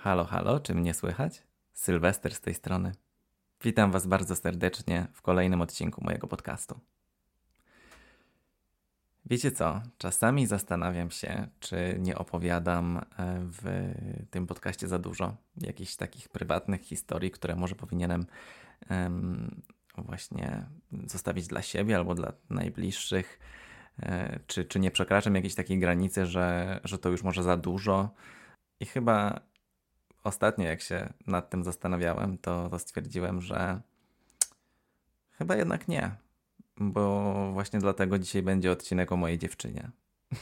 Halo, halo, czy mnie słychać? Sylwester z tej strony. Witam Was bardzo serdecznie w kolejnym odcinku mojego podcastu. Wiecie co? Czasami zastanawiam się, czy nie opowiadam e, w tym podcaście za dużo jakichś takich prywatnych historii, które może powinienem um, właśnie zostawić dla siebie albo dla najbliższych. E, czy, czy nie przekraczam jakiejś takiej granicy, że, że to już może za dużo? I chyba ostatnio, jak się nad tym zastanawiałem, to, to stwierdziłem, że chyba jednak nie, bo właśnie dlatego dzisiaj będzie odcinek o mojej dziewczynie.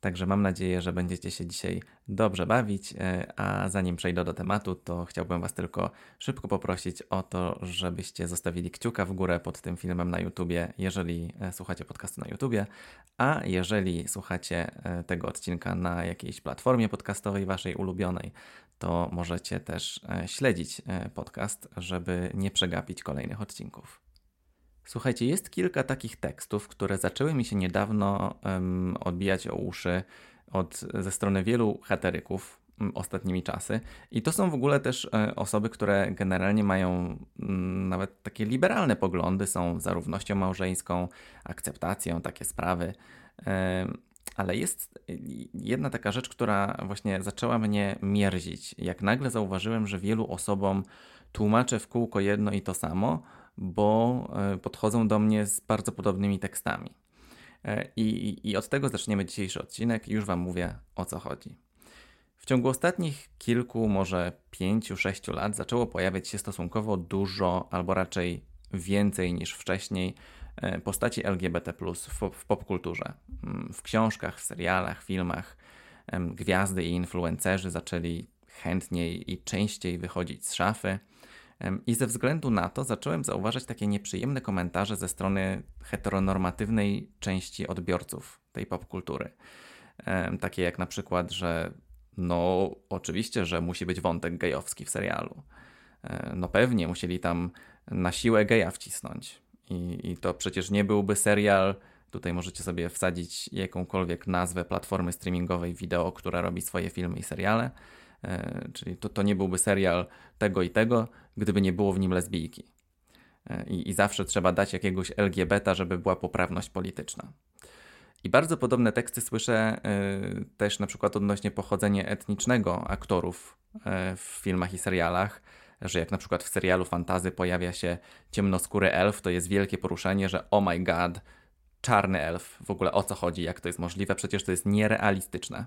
Także mam nadzieję, że będziecie się dzisiaj dobrze bawić. E, a zanim przejdę do tematu, to chciałbym Was tylko szybko poprosić o to, żebyście zostawili kciuka w górę pod tym filmem na YouTubie, jeżeli e, słuchacie podcastu na YouTubie, a jeżeli słuchacie e, tego odcinka na jakiejś platformie podcastowej Waszej ulubionej, to możecie też śledzić podcast, żeby nie przegapić kolejnych odcinków. Słuchajcie, jest kilka takich tekstów, które zaczęły mi się niedawno um, odbijać o uszy od, ze strony wielu heteryków um, ostatnimi czasy. I to są w ogóle też e, osoby, które generalnie mają um, nawet takie liberalne poglądy, są za równością małżeńską, akceptacją, takie sprawy. Ale jest jedna taka rzecz, która właśnie zaczęła mnie mierzić. Jak nagle zauważyłem, że wielu osobom tłumaczę w kółko jedno i to samo, bo e, podchodzą do mnie z bardzo podobnymi tekstami. E, I, I od tego zaczniemy dzisiejszy odcinek już Wam mówię o co chodzi. W ciągu ostatnich kilku, może pięciu, sześciu lat zaczęło pojawiać się stosunkowo dużo, albo raczej więcej niż wcześniej, postaci LGBT w, w popkulturze. Mm, w książkach, w serialach, filmach gwiazdy i influencerzy zaczęli chętniej i częściej wychodzić z szafy. I ze względu na to zacząłem zauważać takie nieprzyjemne komentarze ze strony heteronormatywnej części odbiorców tej popkultury. Takie jak na przykład, że no oczywiście, że musi być wątek gejowski w serialu. E, no pewnie musieli tam na siłę geja wcisnąć. I, I to przecież nie byłby serial. Tutaj możecie sobie wsadzić jakąkolwiek nazwę platformy streamingowej wideo, która robi swoje filmy i seriale. E, czyli to, to nie byłby serial tego i tego, gdyby nie było w nim lesbijki. E, I, I, zawsze trzeba dać jakiegoś LGBT, żeby była poprawność polityczna. I bardzo podobne teksty słyszę y, też na przykład odnośnie pochodzenia etnicznego aktorów y, w filmach i serialach, że jak na przykład w serialu fantazy pojawia się ciemnoskóry elf, to jest wielkie poruszenie, że oh my god, czarny elf, w ogóle o co chodzi, jak to jest możliwe, przecież to jest nierealistyczne.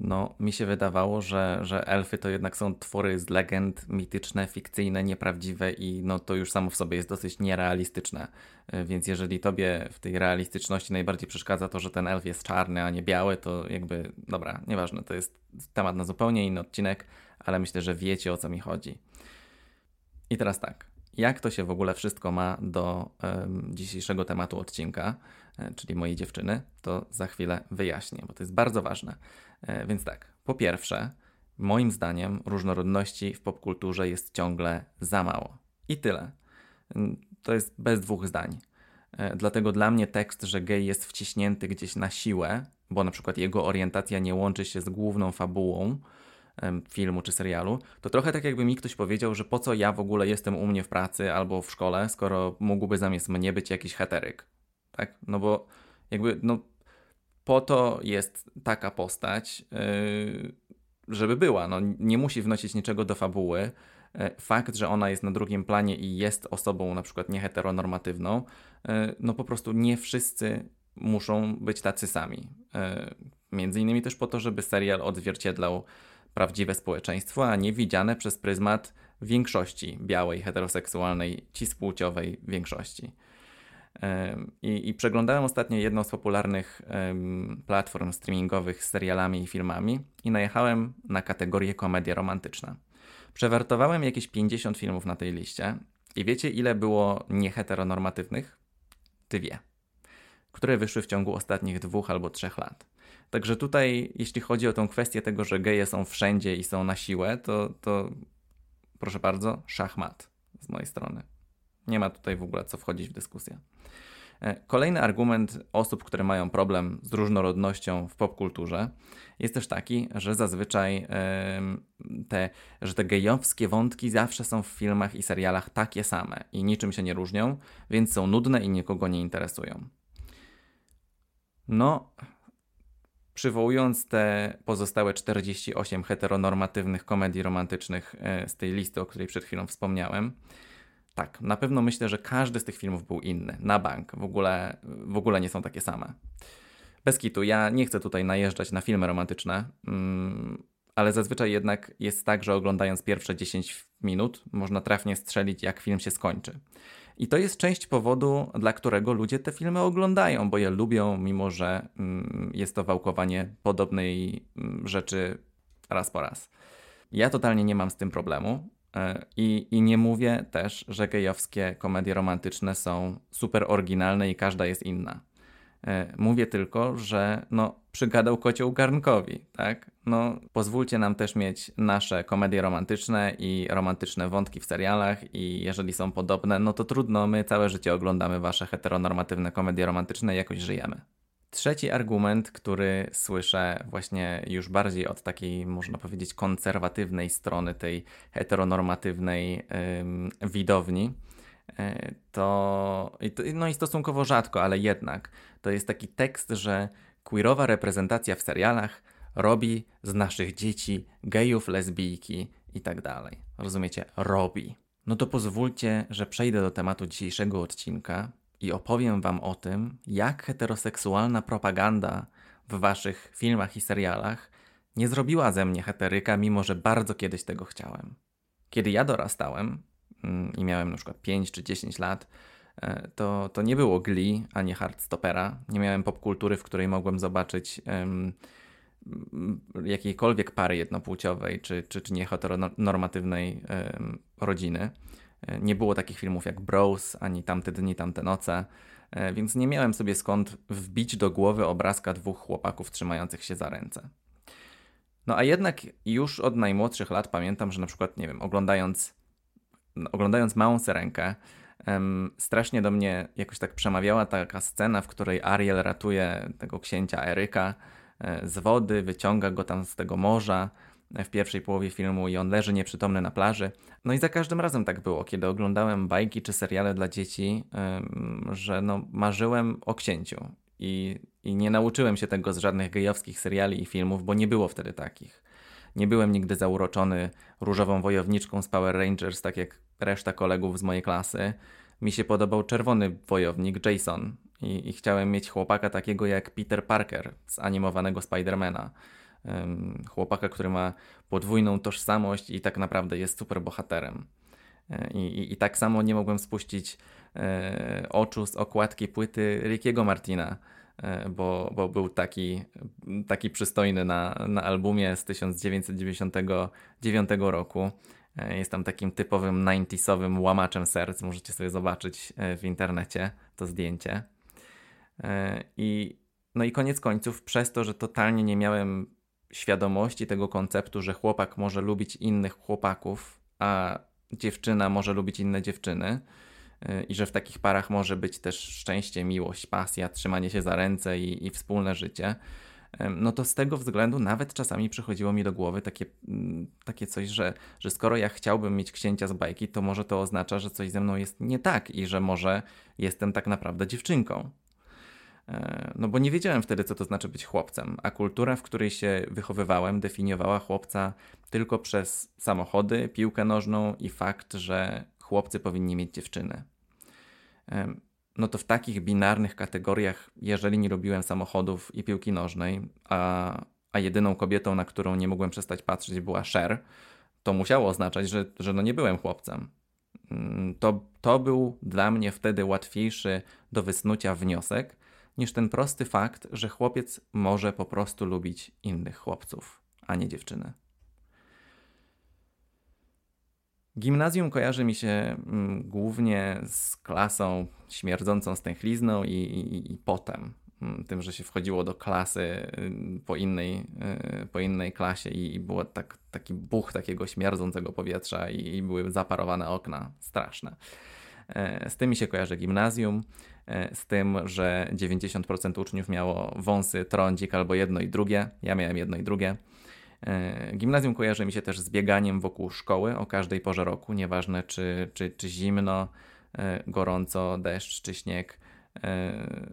No, mi się wydawało, że, że elfy to jednak są twory z legend mityczne, fikcyjne, nieprawdziwe i no to już samo w sobie jest dosyć nierealistyczne. E, więc jeżeli tobie w tej realistyczności najbardziej przeszkadza to, że ten elf jest czarny, a nie biały, to jakby, dobra, nieważne, to jest temat na zupełnie inny odcinek, ale myślę, że wiecie o co mi chodzi. I teraz tak, jak to się w ogóle wszystko ma do um, dzisiejszego tematu odcinka, e, czyli mojej dziewczyny, to za chwilę wyjaśnię, bo to jest bardzo ważne. E, więc tak, po pierwsze, moim zdaniem różnorodności w popkulturze jest ciągle za mało. I tyle. Mm, to jest bez dwóch zdań. E, dlatego dla mnie tekst, że gej jest wciśnięty gdzieś na siłę, bo na przykład jego orientacja nie łączy się z główną fabułą filmu czy serialu, to trochę tak jakby mi ktoś powiedział, że po co ja w ogóle jestem u mnie w pracy albo w szkole, skoro mógłby zamiast mnie być jakiś heteryk. Tak? No bo jakby, no po to jest taka postać, yy, żeby była. No, nie musi wnosić niczego do fabuły. Yy, fakt, że ona jest na drugim planie i jest osobą na przykład nieheteronormatywną, yy, no po prostu nie wszyscy muszą być tacy sami. Między innymi też po to, żeby serial odzwierciedlał prawdziwe społeczeństwo, a nie widziane przez pryzmat większości białej, heteroseksualnej, cispłciowej większości. I, I, przeglądałem ostatnio jedną z popularnych platform streamingowych z serialami i filmami i najechałem na kategorię komedia romantyczna. Przewartowałem jakieś 50 filmów na tej liście i wiecie ile było nieheteronormatywnych? Dwie, które wyszły w ciągu ostatnich dwóch albo trzech lat. Także tutaj, jeśli chodzi o tą kwestię tego, że geje są wszędzie i są na siłę, to, to proszę bardzo, szachmat z mojej strony. Nie ma tutaj w ogóle co wchodzić w dyskusję. E, kolejny argument osób, które mają problem z różnorodnością w popkulturze jest też taki, że zazwyczaj te, że te gejowskie wątki zawsze są w filmach i serialach takie same i niczym się nie różnią, więc są nudne i nikogo nie interesują. No, przywołując te pozostałe 48 heteronormatywnych komedii romantycznych e, z tej listy, o której przed chwilą wspomniałem, tak, na pewno myślę, że każdy z tych filmów był inny, na bank. W ogóle, w ogóle nie są takie same. Bez kitu, ja nie chcę tutaj najeżdżać na filmy romantyczne, mm, ale zazwyczaj jednak jest tak, że oglądając pierwsze 10 minut można trafnie strzelić, jak film się skończy. I to jest część powodu, dla którego ludzie te filmy oglądają, bo je lubią, mimo że mm, jest to wałkowanie podobnej mm, rzeczy raz po raz. Ja totalnie nie mam z tym problemu. E, I, I nie mówię też, że gejowskie komedie romantyczne są super oryginalne i każda jest inna. E, mówię tylko, że no, przygadał kocioł garnkowi, tak? No, pozwólcie nam też mieć nasze komedie romantyczne i romantyczne wątki w serialach i jeżeli są podobne, no to trudno, my całe życie oglądamy wasze heteronormatywne komedie romantyczne i jakoś żyjemy. Trzeci argument, który słyszę właśnie już bardziej od takiej, można powiedzieć, konserwatywnej strony tej heteronormatywnej widowni, to, no i stosunkowo rzadko, ale jednak, to jest taki tekst, że queerowa reprezentacja w serialach robi z naszych dzieci gejów, lesbijki i tak dalej. Rozumiecie? Robi. No to pozwólcie, że przejdę do tematu dzisiejszego odcinka, i opowiem Wam o tym, jak heteroseksualna propaganda w Waszych filmach i serialach nie zrobiła ze mnie heteryka, mimo że bardzo kiedyś tego chciałem. Kiedy ja dorastałem i miałem na przykład 5 czy 10 lat, e, to, to nie było Glee ani Hardstopera. Nie miałem popkultury, w której mogłem zobaczyć um, jakiejkolwiek pary jednopłciowej czy, czy, czy nieheteronormatywnej um, rodziny. E, nie było takich filmów jak Bros, ani Tamte dni, tamte noce, e, więc nie miałem sobie skąd wbić do głowy obrazka dwóch chłopaków trzymających się za ręce. No a jednak już od najmłodszych lat pamiętam, że na przykład, nie wiem, oglądając, oglądając Małą Syrenkę, um, strasznie do mnie jakoś tak przemawiała taka scena, w której Ariel ratuje tego księcia Eryka e, z wody, wyciąga go tam z tego morza, w pierwszej połowie filmu i on leży nieprzytomny na plaży. No i za każdym razem tak było, kiedy oglądałem bajki czy seriale dla dzieci, że no marzyłem o księciu. I, I nie nauczyłem się tego z żadnych gejowskich seriali i filmów, bo nie było wtedy takich. Nie byłem nigdy zauroczony różową wojowniczką z Power Rangers, tak jak reszta kolegów z mojej klasy. Mi się podobał czerwony wojownik Jason i, i chciałem mieć chłopaka takiego jak Peter Parker z animowanego Spidermana chłopaka, który ma podwójną tożsamość i tak naprawdę jest super bohaterem. E, I, i, I, tak samo nie mogłem spuścić e, oczu z okładki płyty Rickiego Martina, bo, bo był taki, taki przystojny na, na albumie z 1999 roku. E, jest tam takim typowym 90sowym łamaczem serc. Możecie sobie zobaczyć e, w internecie to zdjęcie. E, I, no i koniec końców, przez to, że totalnie nie miałem świadomości tego konceptu, że chłopak może lubić innych chłopaków, a dziewczyna może lubić inne dziewczyny i że w takich parach może być też szczęście, miłość, pasja, trzymanie się za ręce i, i wspólne życie, no to z tego względu nawet czasami przychodziło mi do głowy takie, mm, takie coś, że, że skoro ja chciałbym mieć księcia z bajki, to może to oznacza, że coś ze mną jest nie tak i że może jestem tak naprawdę dziewczynką. E, no bo nie wiedziałem wtedy, co to znaczy być chłopcem, a kultura, w której się wychowywałem, definiowała chłopca tylko przez samochody, piłkę nożną i fakt, że chłopcy powinni mieć dziewczyny. No to w takich binarnych kategoriach, jeżeli nie lubiłem samochodów i piłki nożnej, a, a jedyną kobietą, na którą nie mogłem przestać patrzeć, była Cher, to musiało oznaczać, że, że no nie byłem chłopcem. Mm, to, to był dla mnie wtedy łatwiejszy do wysnucia wniosek, niż ten prosty fakt, że chłopiec może po prostu lubić innych chłopców, a nie dziewczyny. Gimnazjum kojarzy mi się mm, głównie z klasą śmierdzącą stęchlizną i, i, i potem. Mm, tym, że się wchodziło do klasy y, po innej, y, po innej klasie i, i było tak, taki buch takiego śmierdzącego powietrza i, i były zaparowane okna. Straszne. E, z tymi się kojarzy gimnazjum. e, z tym, że 90% uczniów miało wąsy, trądzik albo jedno i drugie. Ja miałem jedno i drugie. E, gimnazjum kojarzy mi się też z bieganiem wokół szkoły o każdej porze roku, nieważne czy, czy, czy zimno, e, gorąco, deszcz czy śnieg.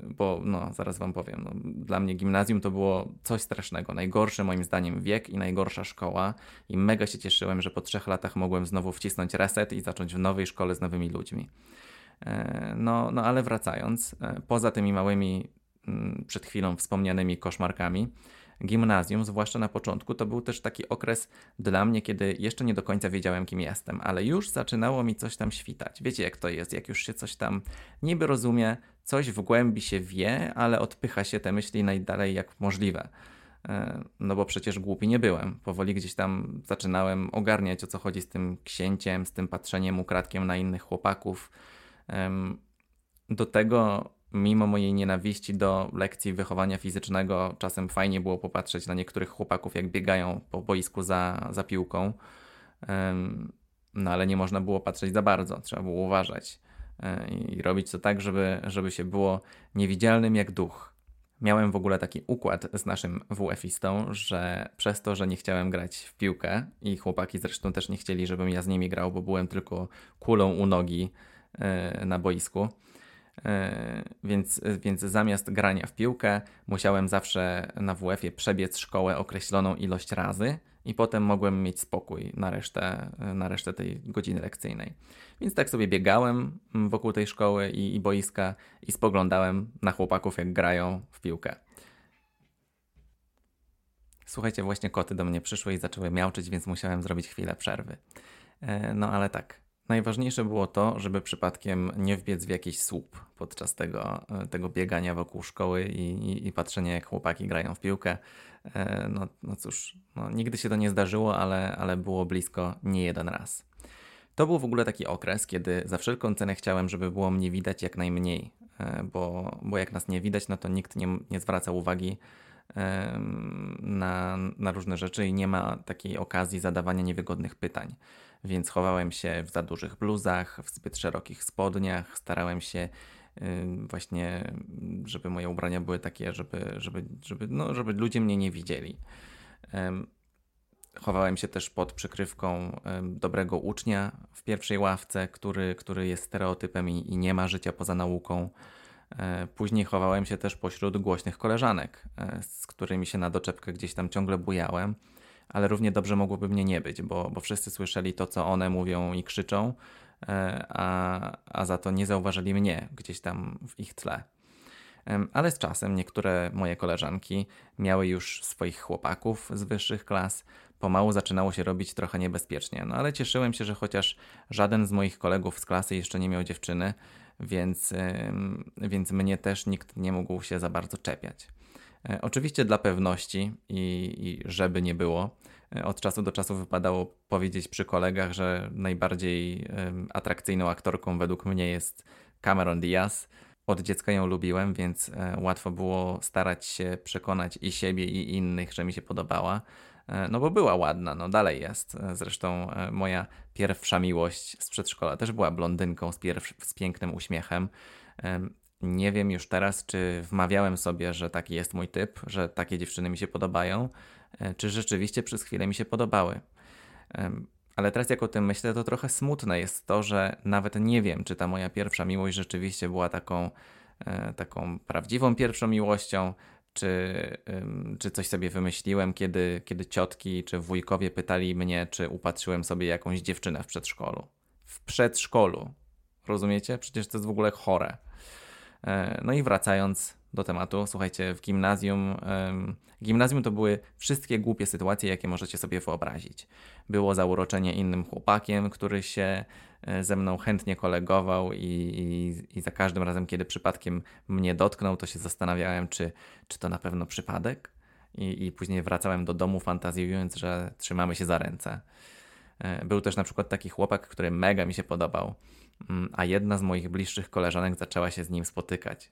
Bo no, zaraz wam powiem, no, dla mnie gimnazjum to było coś strasznego. Najgorszy moim zdaniem wiek i najgorsza szkoła. I mega się cieszyłem, że po trzech latach mogłem znowu wcisnąć reset i zacząć w nowej szkole z nowymi ludźmi. E, no, no ale wracając, e, poza tymi małymi mm, przed chwilą wspomnianymi koszmarkami, gimnazjum, zwłaszcza na początku, to był też taki okres dla mnie, kiedy jeszcze nie do końca wiedziałem, kim jestem, ale już zaczynało mi coś tam świtać. Wiecie, jak to jest, jak już się coś tam niby rozumie, coś w głębi się wie, ale odpycha się te myśli najdalej jak możliwe. E, no bo przecież głupi nie byłem. Powoli gdzieś tam zaczynałem ogarniać o co chodzi z tym księciem, z tym patrzeniem ukradkiem na innych chłopaków do tego, mimo mojej nienawiści do lekcji wychowania fizycznego, czasem fajnie było popatrzeć na niektórych chłopaków, jak biegają po boisku za, za piłką. No ale nie można było patrzeć za bardzo, trzeba było uważać e, i robić to tak, żeby, żeby się było niewidzialnym jak duch. Miałem w ogóle taki układ z naszym WF-istą, że przez to, że nie chciałem grać w piłkę i chłopaki zresztą też nie chcieli, żebym ja z nimi grał, bo byłem tylko kulą u nogi E, na boisku. E, więc, więc zamiast grania w piłkę, musiałem zawsze na WF-ie przebiec szkołę określoną ilość razy i potem mogłem mieć spokój na resztę, na resztę tej godziny lekcyjnej. Więc tak sobie biegałem wokół tej szkoły i, i boiska i spoglądałem na chłopaków, jak grają w piłkę. Słuchajcie, właśnie koty do mnie przyszły i zaczęły miauczyć, więc musiałem zrobić chwilę przerwy. E, no ale tak, Najważniejsze było to, żeby przypadkiem nie wbiec w jakiś słup podczas tego, e, tego biegania wokół szkoły i, i, i patrzenia, jak chłopaki grają w piłkę. E, no, no cóż, no, nigdy się to nie zdarzyło, ale, ale było blisko nie jeden raz. To był w ogóle taki okres, kiedy za wszelką cenę chciałem, żeby było mnie widać jak najmniej, e, bo, bo jak nas nie widać, no to nikt nie, nie zwraca uwagi na, na różne rzeczy i nie ma takiej okazji zadawania niewygodnych pytań więc chowałem się w za dużych bluzach, w zbyt szerokich spodniach, starałem się właśnie, żeby moje ubrania były takie, żeby, żeby, żeby, no, żeby ludzie mnie nie widzieli. Chowałem się też pod przykrywką dobrego ucznia w pierwszej ławce, który, który jest stereotypem i, i nie ma życia poza nauką. E, później chowałem się też pośród głośnych koleżanek, e, z którymi się na doczepkę gdzieś tam ciągle bujałem ale równie dobrze mogłoby mnie nie być, bo, bo wszyscy słyszeli to, co one mówią i krzyczą, e, a, a za to nie zauważyli mnie gdzieś tam w ich tle. Ale z czasem niektóre moje koleżanki miały już swoich chłopaków z wyższych klas. Pomału zaczynało się robić trochę niebezpiecznie, no ale cieszyłem się, że chociaż żaden z moich kolegów z klasy jeszcze nie miał dziewczyny, więc, więc mnie też nikt nie mógł się za bardzo czepiać. E, oczywiście dla pewności i, i, żeby nie było, e, od czasu do czasu wypadało powiedzieć przy kolegach, że najbardziej atrakcyjną aktorką według mnie jest Cameron Diaz. Od dziecka ją lubiłem, więc e, łatwo było starać się przekonać i siebie, i innych, że mi się podobała. No bo była ładna, no dalej jest. Zresztą moja pierwsza miłość z przedszkola też była blondynką z, z pięknym uśmiechem. Nie wiem już teraz, czy wmawiałem sobie, że taki jest mój typ, że takie dziewczyny mi się podobają, e, czy rzeczywiście przez chwilę mi się podobały. Ale teraz, jak o tym myślę, to trochę smutne jest to, że nawet nie wiem, czy ta moja pierwsza miłość rzeczywiście była taką, e, taką prawdziwą pierwszą miłością, czy, czy coś sobie wymyśliłem, kiedy, kiedy ciotki czy wujkowie pytali mnie, czy upatrzyłem sobie jakąś dziewczynę w przedszkolu. W przedszkolu. Rozumiecie? Przecież to jest w ogóle chore. E, no i wracając do tematu, słuchajcie, w gimnazjum, gimnazjum to były wszystkie głupie sytuacje, jakie możecie sobie wyobrazić. Było zauroczenie innym chłopakiem, który się e, ze mną chętnie kolegował i, i, i za każdym razem, kiedy przypadkiem mnie dotknął, to się zastanawiałem, czy, czy to na pewno przypadek. I, I później wracałem do domu fantazjując, że trzymamy się za ręce. E, był też na przykład taki chłopak, który mega mi się podobał. Mm, a jedna z moich bliższych koleżanek zaczęła się z nim spotykać.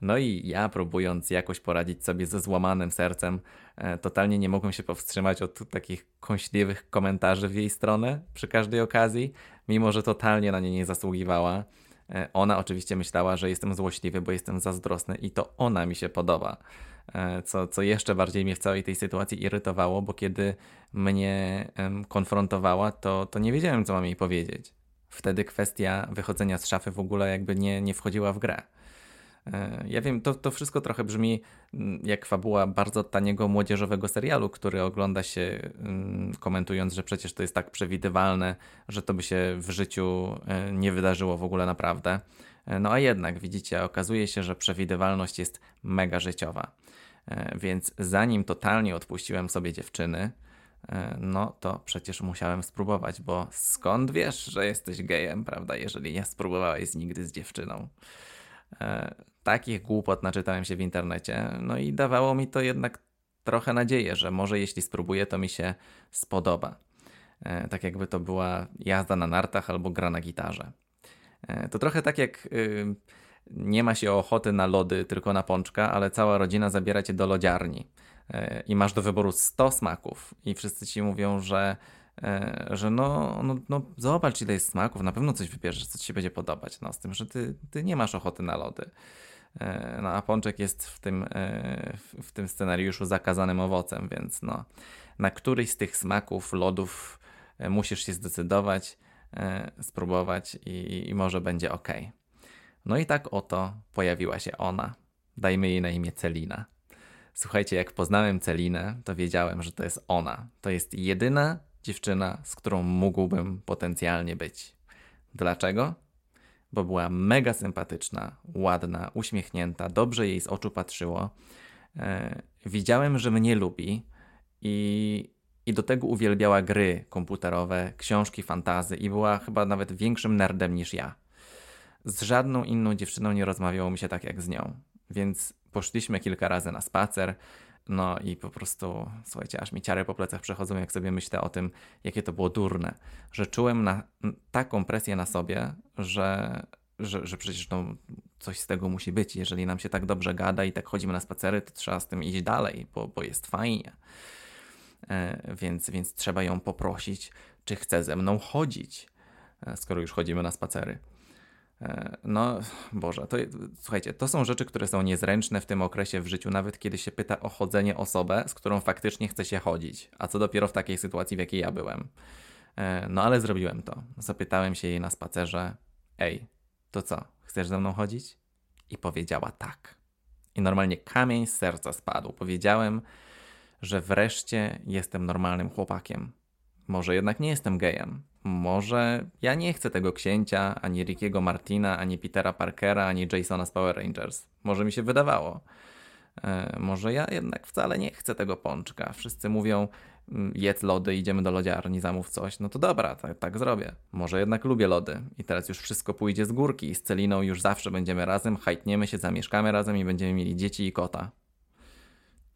No i ja, próbując jakoś poradzić sobie ze złamanym sercem, e, totalnie nie mogłem się powstrzymać od takich kąśliwych komentarzy w jej stronę przy każdej okazji, mimo że totalnie na nie nie zasługiwała. E, ona oczywiście myślała, że jestem złośliwy, bo jestem zazdrosny i to ona mi się podoba. E, co, co jeszcze bardziej mnie w całej tej sytuacji irytowało, bo kiedy mnie konfrontowała, to, to nie wiedziałem, co mam jej powiedzieć. Wtedy kwestia wychodzenia z szafy w ogóle jakby nie, nie wchodziła w grę. E, ja wiem, to, to wszystko trochę brzmi mm, jak fabuła bardzo taniego młodzieżowego serialu, który ogląda się mm, komentując, że przecież to jest tak przewidywalne, że to by się w życiu e, nie wydarzyło w ogóle naprawdę. E, no a jednak, widzicie, okazuje się, że przewidywalność jest mega życiowa. Więc zanim totalnie odpuściłem sobie dziewczyny, no to przecież musiałem spróbować, bo skąd wiesz, że jesteś gejem, prawda, jeżeli nie spróbowałeś nigdy z dziewczyną? E, takich głupot naczytałem się w internecie, no i dawało mi to jednak trochę nadzieję, że może jeśli spróbuję, to mi się spodoba. E, tak jakby to była jazda na nartach albo gra na gitarze. E, to trochę tak jak y, nie ma się ochoty na lody, tylko na pączka, ale cała rodzina zabiera cię do lodziarni i masz do wyboru 100 smaków i wszyscy ci mówią, że E, że no, no, no zobacz ile jest smaków, na pewno coś wybierzesz, co ci się będzie podobać, no z tym, że ty, ty nie masz ochoty na lody. E, no a pączek jest w tym, e, w tym scenariuszu zakazanym owocem, więc no, na któryś z tych smaków, lodów musisz się zdecydować, spróbować i, i może będzie ok. No i tak oto pojawiła się ona. Dajmy jej na imię Celina. Słuchajcie, jak poznałem Celinę, to wiedziałem, że to jest ona. To jest jedyna dziewczyna, z którą mógłbym potencjalnie być. Dlaczego? Bo była mega sympatyczna, ładna, uśmiechnięta, dobrze jej z oczu patrzyło. E, widziałem, że mnie lubi i, i do tego uwielbiała gry komputerowe, książki fantazy i była chyba nawet większym nerdem niż ja. Z żadną inną dziewczyną nie rozmawiało mi się tak jak z nią, więc poszliśmy kilka razy na spacer. No i po prostu, słuchajcie, aż mi ciary po plecach przechodzą, jak sobie myślę o tym, jakie to było durne, że czułem na, taką presję na sobie, że, że, że przecież no, coś z tego musi być. Jeżeli nam się tak dobrze gada i tak chodzimy na spacery, to trzeba z tym iść dalej, bo, bo jest fajnie. E, więc, więc trzeba ją poprosić, czy chce ze mną chodzić, e, skoro już chodzimy na spacery. E, no, Boże, to, słuchajcie, to są rzeczy, które są niezręczne w tym okresie w życiu, nawet kiedy się pyta o chodzenie osobę, z którą faktycznie chce się chodzić. A co dopiero w takiej sytuacji, w jakiej ja byłem. E, no, ale zrobiłem to. Zapytałem się jej na spacerze: Ej, to co, chcesz ze mną chodzić? I powiedziała tak. I normalnie kamień z serca spadł. Powiedziałem, że wreszcie jestem normalnym chłopakiem. Może jednak nie jestem gejem, może ja nie chcę tego księcia, ani Rickiego Martina, ani Petera Parkera, ani Jasona z Power Rangers. Może mi się wydawało. E, może ja jednak wcale nie chcę tego pączka. Wszyscy mówią, mm, jedz lody, idziemy do lodziarni, zamów coś. No to dobra, tak, tak zrobię. Może jednak lubię lody i teraz już wszystko pójdzie z górki i z Celiną już zawsze będziemy razem, hajtniemy się, zamieszkamy razem i będziemy mieli dzieci i kota.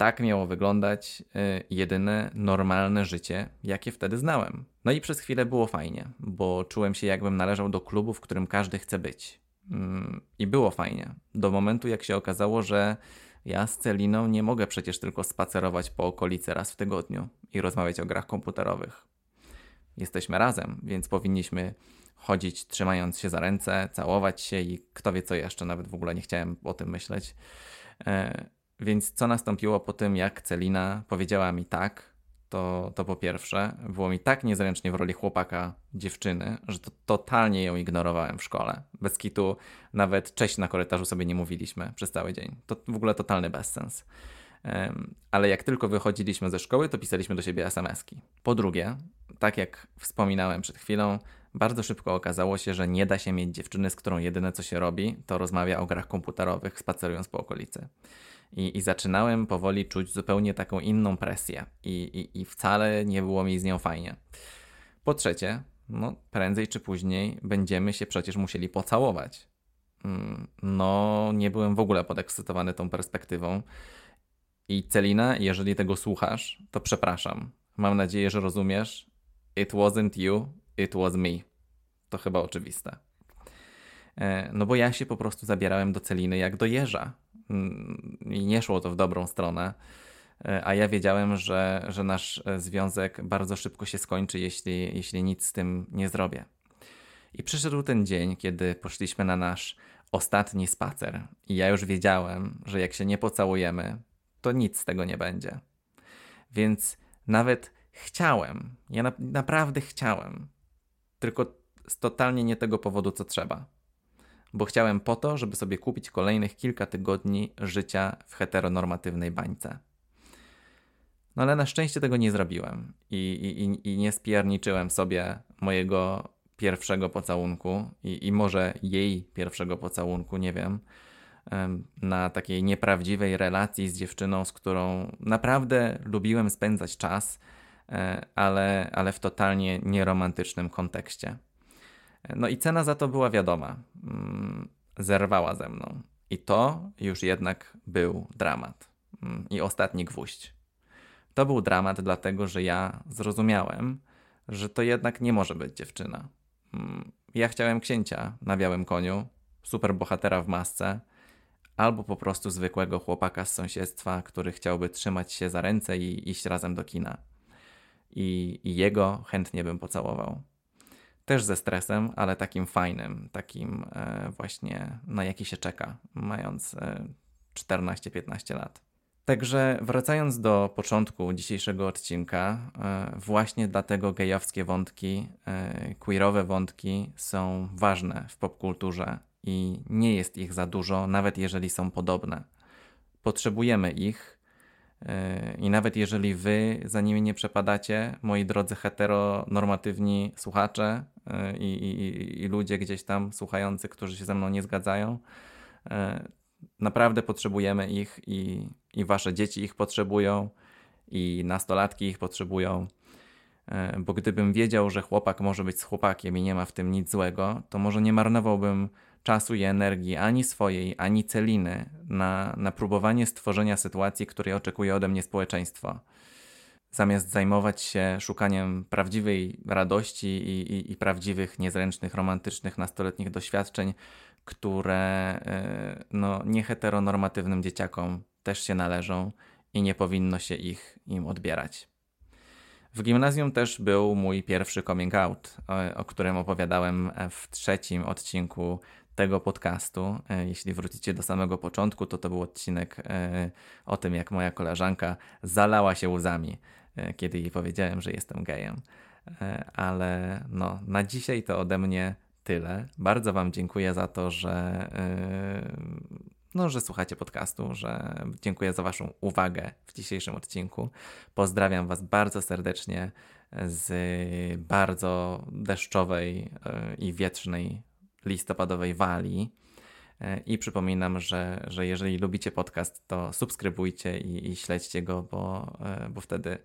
Tak miało wyglądać y, jedyne normalne życie, jakie wtedy znałem. No i przez chwilę było fajnie, bo czułem się jakbym należał do klubu, w którym każdy chce być. Mm, I było fajnie. Do momentu, jak się okazało, że ja z Celiną nie mogę przecież tylko spacerować po okolicy raz w tygodniu i rozmawiać o grach komputerowych. Jesteśmy razem, więc powinniśmy chodzić trzymając się za ręce, całować się i kto wie co jeszcze, nawet w ogóle nie chciałem o tym myśleć. Więc co nastąpiło po tym, jak Celina powiedziała mi tak, to, to po pierwsze, było mi tak niezręcznie w roli chłopaka dziewczyny, że to totalnie ją ignorowałem w szkole. Bez kitu nawet cześć na korytarzu sobie nie mówiliśmy przez cały dzień. To w ogóle totalny bezsens. Ale jak tylko wychodziliśmy ze szkoły, to pisaliśmy do siebie SMS-ki. Po drugie, tak jak wspominałem przed chwilą, bardzo szybko okazało się, że nie da się mieć dziewczyny, z którą jedyne co się robi, to rozmawia o grach komputerowych, spacerując po okolicy. I, I zaczynałem powoli czuć zupełnie taką inną presję, i, i, i wcale nie było mi z nią fajnie. Po trzecie, no, prędzej czy później będziemy się przecież musieli pocałować. Mm, no, nie byłem w ogóle podekscytowany tą perspektywą. I Celina, jeżeli tego słuchasz, to przepraszam. Mam nadzieję, że rozumiesz. It wasn't you, it was me. To chyba oczywiste. E, no bo ja się po prostu zabierałem do Celiny jak do jeża. Mm, i nie szło to w dobrą stronę. E, a ja wiedziałem, że, że nasz e, związek bardzo szybko się skończy, jeśli, jeśli nic z tym nie zrobię. I przyszedł ten dzień, kiedy poszliśmy na nasz ostatni spacer. I ja już wiedziałem, że jak się nie pocałujemy, to nic z tego nie będzie. Więc nawet chciałem, ja na, naprawdę chciałem, tylko z totalnie nie tego powodu, co trzeba. Bo chciałem po to, żeby sobie kupić kolejnych kilka tygodni życia w heteronormatywnej bańce. No ale na szczęście tego nie zrobiłem i, i, i nie spierniczyłem sobie mojego pierwszego pocałunku i, i może jej pierwszego pocałunku, nie wiem, na takiej nieprawdziwej relacji z dziewczyną, z którą naprawdę lubiłem spędzać czas, e, ale, ale w totalnie nieromantycznym kontekście. No i cena za to była wiadoma. Mm, zerwała ze mną. I to już jednak był dramat. Mm, I ostatni gwóźdź. To był dramat, dlatego że ja zrozumiałem, że to jednak nie może być dziewczyna. Mm, ja chciałem księcia na białym koniu, superbohatera w masce, albo po prostu zwykłego chłopaka z sąsiedztwa, który chciałby trzymać się za ręce i iść razem do kina. I, i jego chętnie bym pocałował. Też ze stresem, ale takim fajnym, takim e, właśnie na jaki się czeka, mając e, 14-15 lat. Także wracając do początku dzisiejszego odcinka, e, właśnie dlatego gejowskie wątki, e, queerowe wątki są ważne w popkulturze i nie jest ich za dużo, nawet jeżeli są podobne. Potrzebujemy ich e, i nawet jeżeli wy za nimi nie przepadacie, moi drodzy heteronormatywni słuchacze i, i, i ludzie gdzieś tam słuchający, którzy się ze mną nie zgadzają, Naprawdę potrzebujemy ich i, i wasze dzieci ich potrzebują, i nastolatki ich potrzebują. E, bo gdybym wiedział, że chłopak może być z chłopakiem i nie ma w tym nic złego, to może nie marnowałbym czasu i energii ani swojej, ani celiny na, na próbowanie stworzenia sytuacji, której oczekuje ode mnie społeczeństwo. Zamiast zajmować się szukaniem prawdziwej radości i, i, i prawdziwych, niezręcznych, romantycznych, nastoletnich doświadczeń, które e, no, nieheteronormatywnym dzieciakom też się należą i nie powinno się ich im odbierać. W gimnazjum też był mój pierwszy coming out, o, o którym opowiadałem w trzecim odcinku tego podcastu. E, jeśli wrócicie do samego początku, to to był odcinek e, o tym, jak moja koleżanka zalała się łzami, kiedy jej powiedziałem, że jestem gejem. Ale no, na dzisiaj to ode mnie tyle. Bardzo Wam dziękuję za to, że, no, że słuchacie podcastu, że dziękuję za Waszą uwagę w dzisiejszym odcinku. Pozdrawiam Was bardzo serdecznie z bardzo deszczowej i wietrznej listopadowej Walii. Yy, I przypominam, że, że jeżeli lubicie podcast, to subskrybujcie i, i śledźcie go, bo, bo wtedy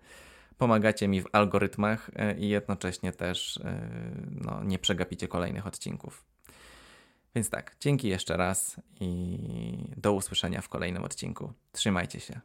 pomagacie mi w algorytmach e, i jednocześnie też e, no, nie przegapicie kolejnych odcinków. Więc tak, dzięki jeszcze raz i do usłyszenia w kolejnym odcinku. Trzymajcie się.